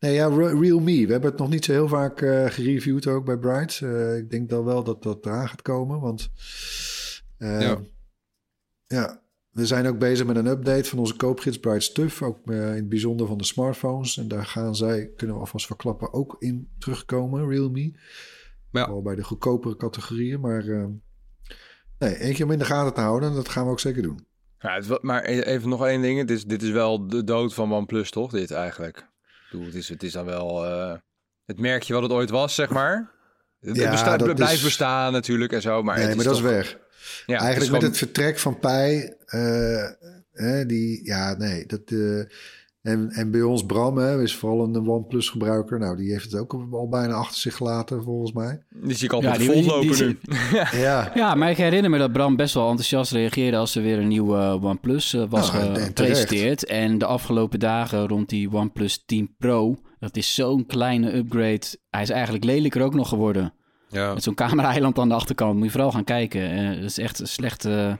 Nee, ja, Re- Realme. We hebben het nog niet zo heel vaak gereviewd ook bij Bright. Ik denk dan wel dat dat eraan gaat komen, want... Ja. ja, we zijn ook bezig met een update van onze koopgids Bright Stuff. Ook eh, in het bijzonder van de smartphones. En daar gaan zij, kunnen we alvast verklappen, ook in terugkomen, Realme. Ja. Wel bij de goedkopere categorieën. Maar eh, nee, één keer om in de gaten te houden. En dat gaan we ook zeker doen. ja, het, maar e- even nog één ding. Dit is, dit is wel de dood van OnePlus, toch? Dit eigenlijk. Bedoel, het, is, het is dan wel eh, het merkje wat het ooit was, zeg maar. Het Ja, bestaat, blijft is- bestaan natuurlijk en zo. Maar nee, het maar dat toch- is weg. Ja, het Eigenlijk met het vertrek van Pij. eh, eh, die, ja, nee. Dat, eh, en, en bij ons Bram hè, is vooral een OnePlus gebruiker. Nou, die heeft het ook al bijna achter zich gelaten, volgens mij. Die zie ik Ja, altijd die- die- vollopen die- nu. Ja, Ja, maar ik herinner me dat Bram best wel enthousiast reageerde als er weer een nieuwe eh, OnePlus was Nou, en- en gepresenteerd. En de afgelopen dagen rond die OnePlus 10 Pro, dat is zo'n kleine upgrade. Hij is eigenlijk lelijker ook nog geworden. Ja. Met zo'n camera-eiland aan de achterkant. Moet je vooral gaan kijken. Eh, dat is echt een slechte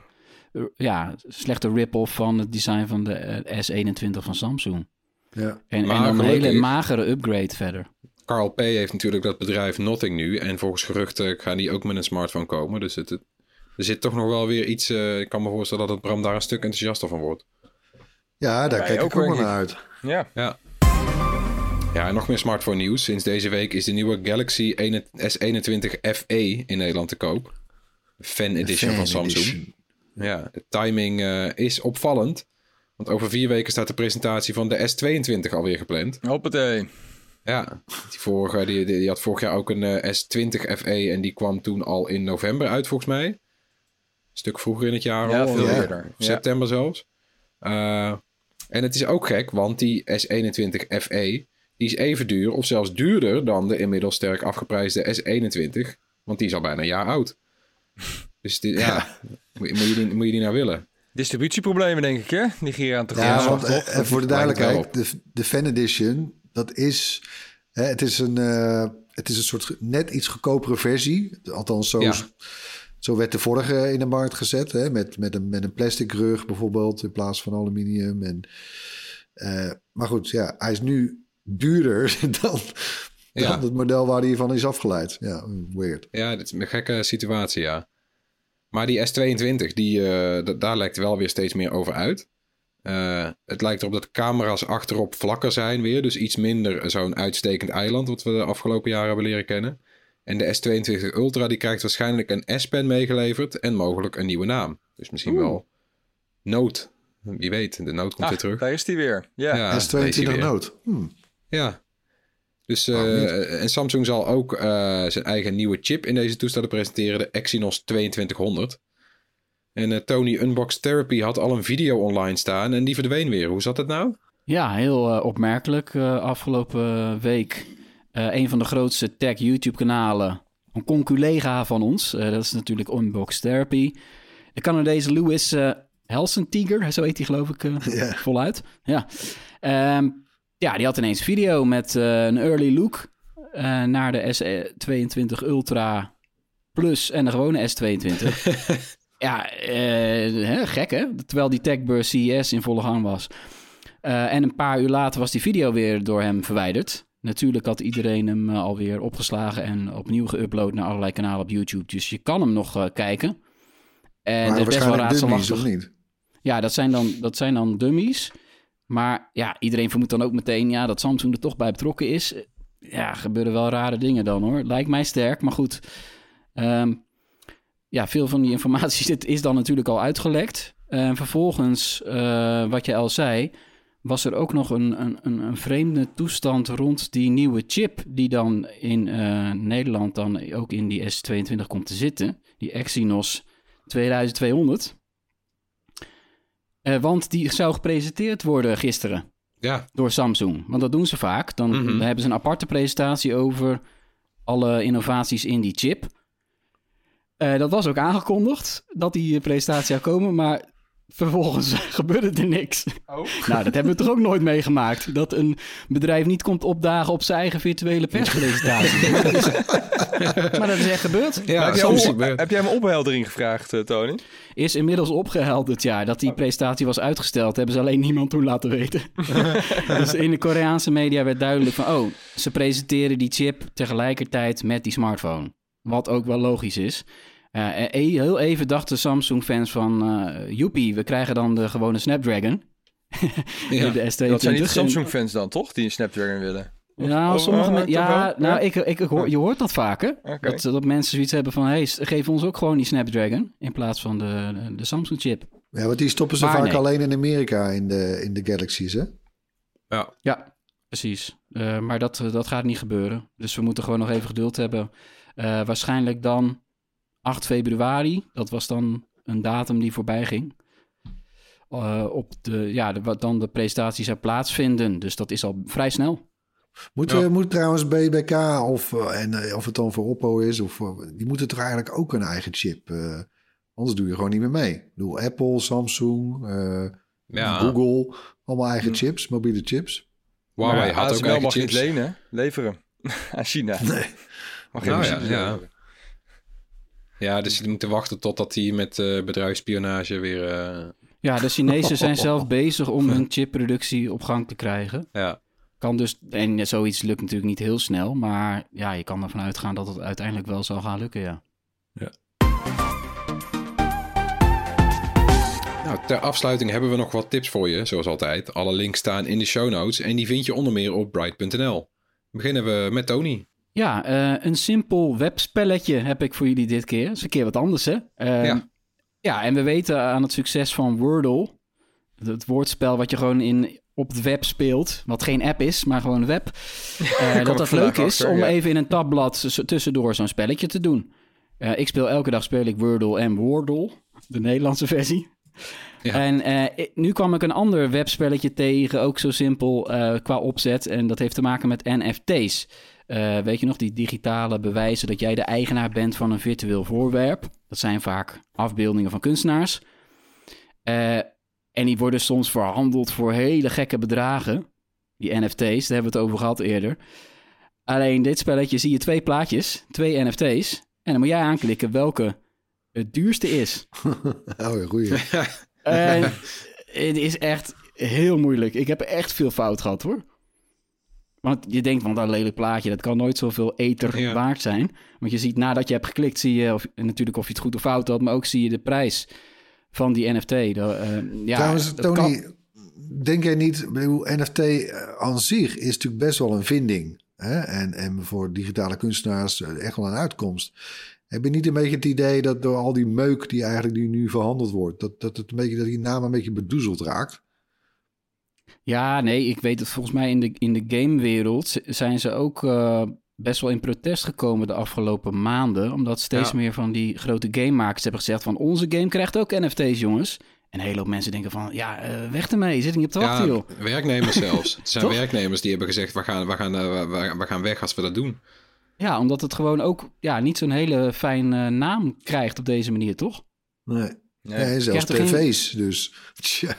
eh, ja, slechte rip-off van het design van de eh, S21 van Samsung. Ja. En, Maar en dan een hele magere upgrade verder. Carl P. heeft natuurlijk dat bedrijf Nothing nu. En volgens geruchten gaan die ook met een smartphone komen. Dus het, het- er zit toch nog wel weer iets... eh, ik kan me voorstellen dat het Bram daar een stuk enthousiaster van wordt. ja, daar Wij kijk ik ook wel naar uit. Ja. Ja. Ja, en nog meer smartphone nieuws. Sinds deze week is de nieuwe Galaxy 1 S21 FE in Nederland te koop. Fan Edition Fan van Samsung. edition. Ja, de timing eh, is opvallend. Want over vier weken staat de presentatie van de S22 alweer gepland. Hoppatee. Ja, die, vorige, die, die, die had vorig jaar ook een eh, S20 FE en die kwam toen al in november uit volgens mij. Een stuk vroeger in het jaar Ja, al. veel eerder. Ja. September zelfs. Eh, en het is ook gek, want die S21 FE die is even duur of zelfs duurder dan de inmiddels sterk afgeprijsde S21. Want die is al bijna een jaar oud. (laughs) Dus die, ja, (laughs) Moet, je- moet, je die, moet je die nou willen? Distributieproblemen, denk ik, hè? Die hier aan te Ja, gaan. want eh, eh, voor de duidelijkheid, de, de Fan Edition, dat is, hè, het is een, eh, het is een soort net iets goedkopere versie. Althans, zo, Ja. zo werd de vorige in de markt gezet, hè, met, met, een, met een plastic rug bijvoorbeeld in plaats van aluminium. En, eh, maar goed, ja, hij is nu duurder (laughs) dan, Ja. dan het model waar hij van is afgeleid. Ja, weird. Ja, dit is een gekke situatie, ja. Maar die S22, die, eh, daar lijkt wel weer steeds meer over uit. Eh, het lijkt erop dat de camera's achterop vlakker zijn weer. Dus iets minder zo'n uitstekend eiland... wat we de afgelopen jaren hebben leren kennen. En de S22 Ultra die krijgt waarschijnlijk een S-pen meegeleverd... en mogelijk een nieuwe naam. Dus misschien wel Note. Wie weet, de Note komt Ah, weer terug. daar is die weer. Ja. Ja, S22 daar is hij weer. Note. Hm. Ja. Dus, eh, en Samsung zal ook eh, zijn eigen nieuwe chip in deze toestellen presenteren, de Exynos 2200. En eh, Tony Unbox Therapy had al een video online staan en die verdween weer. Hoe zat het nou? Ja, heel opmerkelijk. eh, afgelopen week eh, een van de grootste tech YouTube-kanalen. Een conculega van ons. eh, dat is natuurlijk Unbox Therapy. De Canadese Louis eh Helsentiger, zo heet hij geloof ik eh, Ja. voluit. Ja. Ehm, ja, die had ineens een video met eh, een early look eh, naar de S22 Ultra Plus en de gewone S22. (laughs) ja, eh, hè, gek hè? Terwijl die techbeurs CES in volle gang was. En een paar uur later was die video weer door hem verwijderd. Natuurlijk had iedereen hem alweer opgeslagen en opnieuw geüpload naar allerlei kanalen op YouTube. Dus je kan hem nog kijken. En Maar het is best wel dummies, of niet? Ja, dat zijn, dan, dat zijn dan dummies. Maar ja, iedereen vermoedt dan ook meteen ja, dat Samsung er toch bij betrokken is. Ja, gebeuren wel rare dingen dan hoor. Lijkt mij sterk, maar goed. Ehm, ja, veel van die informatie (laughs) is dan natuurlijk al uitgelekt. En vervolgens, eh, wat je al zei, was er ook nog een, een, een, een vreemde toestand rond die nieuwe chip... die dan in eh, Nederland dan ook in die S22 komt te zitten. Die Exynos 2200. Eh, want die zou gepresenteerd worden gisteren Ja, door Samsung. Want dat doen ze vaak. Dan, Mhm. hebben ze een aparte presentatie over alle innovaties in die chip. Eh, dat was ook aangekondigd dat die presentatie zou komen, maar vervolgens (laughs) gebeurde er niks. Oh. (laughs) Nou, dat hebben we toch ook nooit meegemaakt. Dat een bedrijf niet komt opdagen op zijn eigen virtuele perspresentatie. (laughs) maar, dat is, echt gebeurd. ja heb, jij soms heb jij hem opheldering gevraagd, eh, Tony? Is inmiddels opgehelderd, ja, dat die presentatie was uitgesteld. Hebben ze alleen niemand toen laten weten. dus in de Koreaanse media werd duidelijk van... oh, ze presenteren die chip tegelijkertijd met die smartphone. Wat ook wel logisch is. Eh, eh, heel even dachten Samsung-fans van... eh joepie, we krijgen dan de gewone Snapdragon. (laughs) Ja. de S22. Dat zijn niet Samsung-fans dan, toch? Die een Snapdragon willen. Ja, Of- sommige oh, men- toch ja, nou, Ja. Ik, ik, ik hoor, je hoort dat vaker. Dat, dat mensen zoiets hebben van... hey, geef ons ook gewoon die Snapdragon... in plaats van de, de, de Samsung-chip. Ja, want die stoppen ze Maar vaak nee. alleen in Amerika in de, in de Galaxies, hè? ja. Ja, precies. Eh, maar dat, dat gaat niet gebeuren. Dus we moeten gewoon nog even geduld hebben. Eh, waarschijnlijk dan 8 februari. Dat was dan een datum die voorbij ging. Eh, op de, ja, de, wat dan de presentatie zou plaatsvinden. Dus dat is al vrij snel. Moet, Ja. moet trouwens BBK of, eh, en, eh, of het dan voor Oppo is, of, die moeten toch eigenlijk ook een eigen chip. eh, anders doe je gewoon niet meer mee. Ik bedoel, Apple, Samsung, eh, ja. Google, allemaal eigen chips, mobiele chips. Huawei Maar had ook eigen mag chips. niet lenen, hè? leveren (laughs) aan China. Nee. Mag Nou geen ja, chips ja. Ja, dus je moet wachten totdat hij met eh bedrijfsspionage weer... eh, Ja, de Chinezen zijn (laughs) zelf bezig om hun (laughs) chipproductie op gang te krijgen. ja. Kan dus, en zoiets lukt natuurlijk niet heel snel, maar ja, je kan ervan uitgaan dat het uiteindelijk wel zal gaan lukken, ja. Nou, ter afsluiting hebben we nog wat tips voor je, zoals altijd. Alle links staan in de show notes en die vind je onder meer op bright.nl. Beginnen we met Tony. Ja, eh, een simpel webspelletje heb ik voor jullie dit keer. Dat is een keer wat anders, hè? Eh, Ja. ja, en we weten aan het succes van Wordle, het woordspel wat je gewoon in, op het web speelt, wat geen app is, maar gewoon web, (laughs) eh, dat dat leuk is achter, om ja. even in een tabblad tussendoor zo'n spelletje te doen. Eh, ik speel elke dag speel ik Wordle en Wordle, de Nederlandse (laughs) versie. Ja. En nu kwam ik een ander webspelletje tegen, ook zo simpel qua opzet. En dat heeft te maken met NFT's. Eh, weet je nog, die digitale bewijzen dat jij de eigenaar bent van een virtueel voorwerp. Dat zijn vaak afbeeldingen van kunstenaars. Eh, en die worden soms verhandeld voor hele gekke bedragen. Die NFT's, daar hebben we het over gehad eerder. Alleen dit spelletje zie je twee plaatjes, twee NFT's. En dan moet jij aanklikken welke het duurste is. (laughs) Oh, goeie. En het is echt heel moeilijk. Ik heb echt veel fout gehad hoor. Want je denkt, van dat lelijk plaatje, dat kan nooit zoveel ether Ja. waard zijn. Want je ziet nadat je hebt geklikt, zie je of, natuurlijk of je het goed of fout had, maar ook zie je de prijs van die NFT. De, eh, ja, Trouwens, dat Tony, kan- denk jij niet... bedoel, NFT eh, aan zich is natuurlijk best wel een vinding. Hè? En, en voor digitale kunstenaars eh, echt wel een uitkomst. Heb je niet een beetje het idee dat door al die meuk die eigenlijk die nu verhandeld wordt... dat, dat, het een beetje, dat die naam een beetje bedoezeld raakt? Ja, nee, ik weet het volgens mij in de, in de gamewereld zijn ze ook eh, best wel in protest gekomen de afgelopen maanden. Omdat steeds Ja. meer van die grote gamemakers hebben gezegd van onze game krijgt ook NFT's, jongens. En een hele hoop mensen denken van, ja, eh, weg ermee, zit niet op te wachten, Ja, joh. werknemers zelfs. (laughs) Het zijn werknemers die hebben gezegd, we gaan, we, gaan, eh, we, we gaan weg als we dat doen. Ja, omdat het gewoon ook ja, niet zo'n hele fijne naam krijgt op deze manier, toch? Nee. Ja, en zelfs geen- tv's, dus... (laughs) Tja.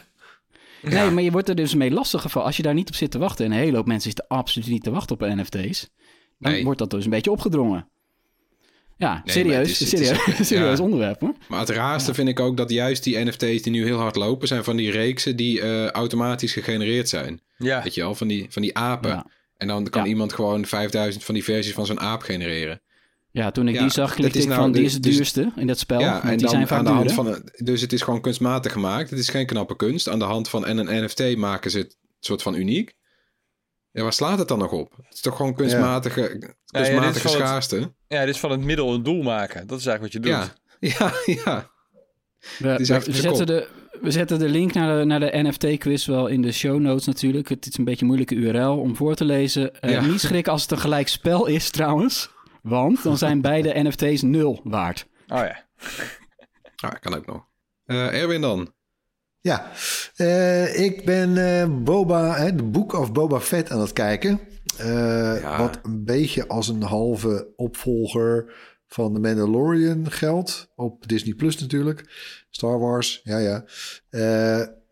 Nee, maar je wordt er dus mee lastiggevallen. Als je daar niet op zit te wachten, en een hele hoop mensen zitten absoluut niet te wachten op NFT's, dan Nee. wordt dat dus een beetje opgedrongen. Ja, serieus, het is- serieus, (laughs) serieus ja. onderwerp hoor. Maar het raarste vind ik ook dat juist die NFT's die nu heel hard lopen... zijn van die reeksen die eh, automatisch gegenereerd zijn. Ja. Weet je wel, van die, van die apen. En dan kan iemand gewoon 5000 van die versies van zo'n aap genereren. Ja, toen ik Ja, die zag, klikte ik nou van, die is het dus- duurste in dat spel. ja, en die dan zijn vaak aan de hand van... Dus het is gewoon kunstmatig gemaakt. Het is geen knappe kunst. Aan de hand van en een NFT maken ze het soort van uniek. Ja, waar slaat het dan nog op? Het is toch gewoon kunstmatige, is kunstmatige het- schaarste? Ja, dit is van het middel een doel maken. Dat is eigenlijk wat je doet. Ja, (laughs) ja, ja. We, zetten de, we zetten de link naar de, naar de NFT-quiz wel in de show notes natuurlijk. Het is een beetje een moeilijke URL om voor te lezen. Eh, Ja. Niet schrikken als het een gelijk spel is trouwens. Want dan zijn beide (laughs) NFT's nul waard. Oh ja. (laughs) Ah, kan ook nog. Eh, Erwin dan? Ja, eh, ik ben eh, Boba, hè, de Book of Boba Fett aan het kijken. Eh, Ja. Wat een beetje als een halve opvolger van The Mandalorian geldt. Op Disney Plus natuurlijk. Star Wars, ja ja.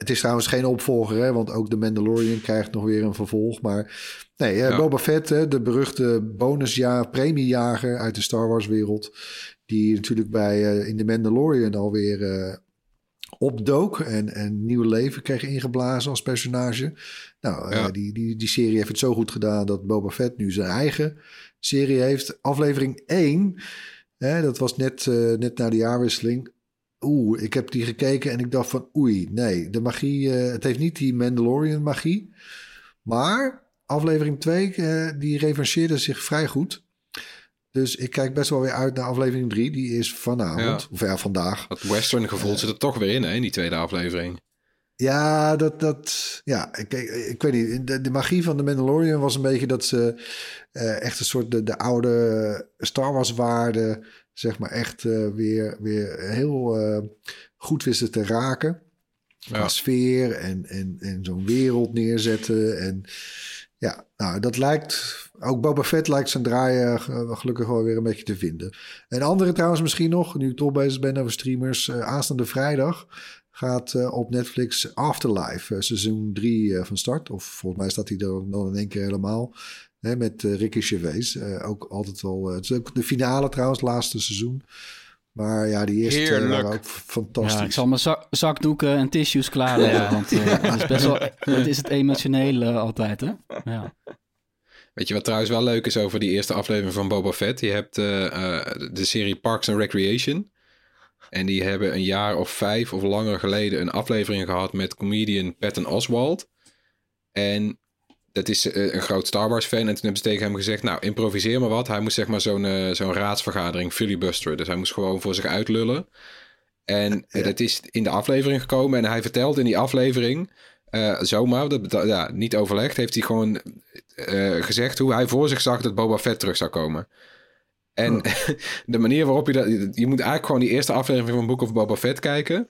Het is trouwens geen opvolger, hè, want ook The Mandalorian krijgt nog weer een vervolg. Maar nee, eh, Ja. Boba Fett, hè, de beruchte bonusjaar, premiejager uit de Star Wars wereld. Die natuurlijk bij eh, in The Mandalorian alweer eh opdook en een nieuw leven kreeg ingeblazen als personage. Nou, die, die, die serie heeft het zo goed gedaan dat Boba Fett nu zijn eigen serie heeft. Aflevering 1, hè, dat was net, net na de jaarwisseling. Oeh, ik heb die gekeken en ik dacht van oei, nee, de magie, eh, het heeft niet die Mandalorian magie. Maar aflevering 2, eh, die revancheerde zich vrij goed. Dus ik kijk best wel weer uit naar aflevering 3. Die is vanavond, Ja. of ja, vandaag. Dat western gevoel zit er toch weer in, hè, in die tweede aflevering. Ja, dat, dat, ja ik, ik, ik weet niet. De, de magie van de Mandalorian was een beetje dat ze eh, echt een soort de, de oude Star Wars waarden, zeg maar, echt eh, weer, weer heel eh, goed wisten te raken. Ja. Sfeer en, en, en zo'n wereld neerzetten. En ja, nou, dat lijkt. Ook Boba Fett lijkt zijn draaien eh, gelukkig wel weer een beetje te vinden. En andere trouwens misschien nog, nu ik toch bezig ben over streamers. aanstaande vrijdag gaat op Netflix Afterlife, seizoen 3 van start. Of volgens mij staat hij er dan in één keer helemaal. Hè, met eh, Ricky Gervais. Eh, ook altijd wel. eh, het is ook de finale trouwens, laatste seizoen. Maar ja, die eerste Heerlijk. waren ook fantastisch. Ja, ik zal mijn zak- zakdoeken en tissues klaarleggen. Ja. Want het is best wel, het is het emotionele altijd, hè? Ja. Weet je wat trouwens wel leuk is over die eerste aflevering van Boba Fett? Je hebt eh, eh, de serie Parks and Recreation. En die hebben een jaar of vijf of langer geleden een aflevering gehad met comedian Patton Oswalt. En dat is eh, een groot Star Wars fan. En toen hebben ze tegen hem gezegd, nou improviseer maar wat. Hij moest zeg maar zo'n eh, zo'n raadsvergadering filibusteren. Dus hij moest gewoon voor zich uitlullen. En eh, dat is in de aflevering gekomen. En hij vertelt in die aflevering, zomaar, dat, dat- ja, niet overlegd, heeft hij gewoon gezegd hoe hij voor zich zag dat Boba Fett terug zou komen. En (laughs) de manier waarop je dat... Je moet eigenlijk gewoon die eerste aflevering van Book of Boba Fett kijken.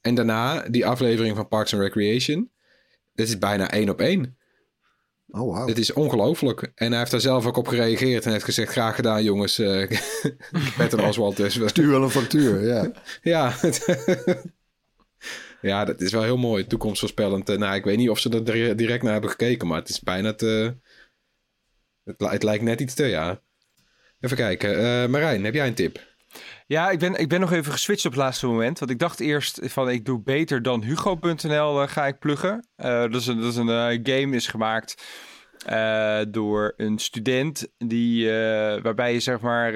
En daarna die aflevering van Parks and Recreation. Dit is bijna één op één. Oh, wauw. Dit is ongelooflijk. En hij heeft daar zelf ook op gereageerd en heeft gezegd... Graag gedaan, jongens. eh (laughs) Patton (laughs) Oswalt dus. Stuur wel een factuur, ja. (laughs) Ja, ja, dat is wel heel mooi. Toekomstvoorspellend. Eh, Nou, ik weet niet of ze er dire- direct naar hebben gekeken, maar het is bijna te... Het, li- het lijkt net iets te, ja. Even kijken. Eh, Marijn, heb jij een tip? Ja, ik ben, ik ben nog even geswitcht op het laatste moment. Want ik dacht eerst van ik doe beter dan Hugo.nl eh, ga ik pluggen. Eh, dat is een, dat is een eh, game is gemaakt door een student die, waarbij je zeg maar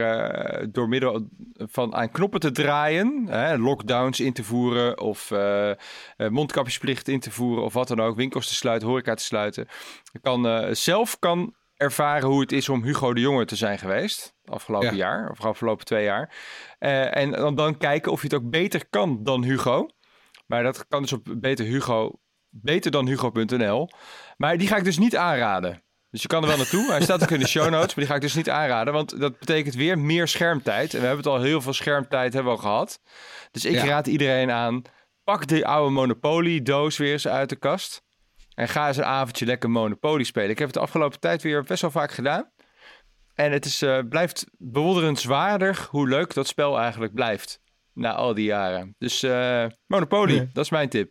door middel van aan knoppen te draaien, lockdowns in te voeren of mondkapjesplicht in te voeren of wat dan ook, winkels te sluiten, horeca te sluiten, kan zelf kan ervaren hoe het is om Hugo de Jonge te zijn geweest afgelopen Ja. jaar of afgelopen twee jaar. Eh, en dan, dan kijken of je het ook beter kan dan Hugo. Maar dat kan dus op beter Hugo, beter dan Hugo.nl. Maar die ga ik dus niet aanraden. Dus je kan er wel naartoe. Hij staat ook in de show notes, maar die ga ik dus niet aanraden. Want dat betekent weer meer schermtijd. En we hebben het al heel veel schermtijd hebben we al gehad. Dus ik Ja. raad iedereen aan, pak die oude Monopoly-doos weer eens uit de kast. En ga eens een avondje lekker Monopoly spelen. Ik heb het de afgelopen tijd weer best wel vaak gedaan. En het is, eh, blijft bewonderenswaardig hoe leuk dat spel eigenlijk blijft. Na al die jaren. Dus eh, Monopoly, dat is mijn tip.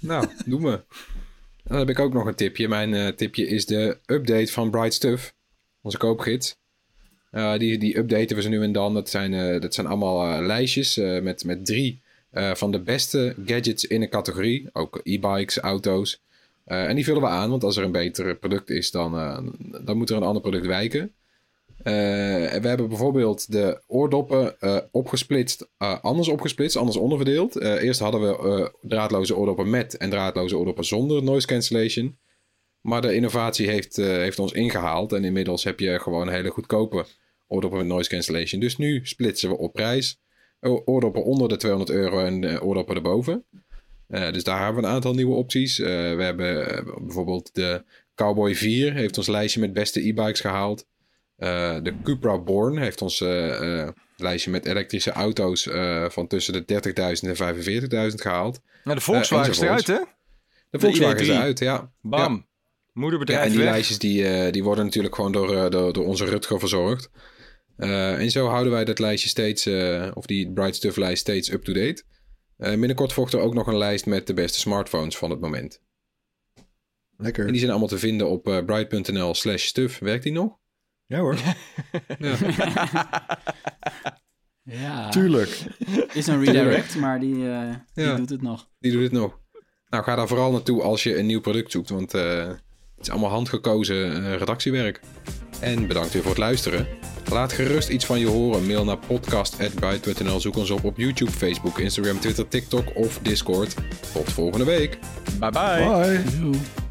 Nou, doe me. Dan heb ik ook nog een tipje. Mijn eh, tipje is de update van Bright Stuff. Onze koopgids. Die, die updaten we ze nu en dan. Dat zijn, dat zijn allemaal lijstjes met, met drie van de beste gadgets in een categorie. Ook e-bikes, auto's. Eh, en die vullen we aan, want als er een beter product is, dan, eh, dan moet er een ander product wijken. En we hebben bijvoorbeeld de oordoppen opgesplitst, anders opgesplitst, anders onderverdeeld. Eerst hadden we draadloze oordoppen met en draadloze oordoppen zonder noise cancellation. Maar de innovatie heeft, heeft ons ingehaald en inmiddels heb je gewoon hele goedkope oordoppen met noise cancellation. Dus nu splitsen we op prijs. Oordoppen onder de 200 euro en oordoppen erboven. Eh, dus daar hebben we een aantal nieuwe opties. Eh, we hebben eh, bijvoorbeeld de Cowboy 4 heeft ons lijstje met beste e-bikes gehaald. Eh, de Cupra Born heeft ons lijstje met elektrische auto's van tussen de 30.000 en 45.000 gehaald. Nou, de Volkswagen is eruit, hè? De Volkswagen is ID3. eruit, ja. Bam. Ja. Moederbedrijf Ja, en die weg. lijstjes die, die worden natuurlijk gewoon door, door, door onze Rutger verzorgd. En zo houden wij dat lijstje steeds, of die Bright Stuff lijst steeds up-to-date. Eh, binnenkort volgt er ook nog een lijst met de beste smartphones van het moment. Lekker. En die zijn allemaal te vinden op eh, bright.nl slash stuff. Werkt die nog? Ja hoor, (laughs) (laughs) ja. tuurlijk. is een redirect, maar die, eh, die Ja. doet het nog. Die doet het nog. Nou, ga daar vooral naartoe als je een nieuw product zoekt, want eh, het is allemaal handgekozen eh, redactiewerk. En bedankt weer voor het luisteren. Laat gerust iets van je horen. Mail naar podcast.byte.nl. Zoek ons op op YouTube, Facebook, Instagram, Twitter, TikTok of Discord. Tot volgende week. Bye bye.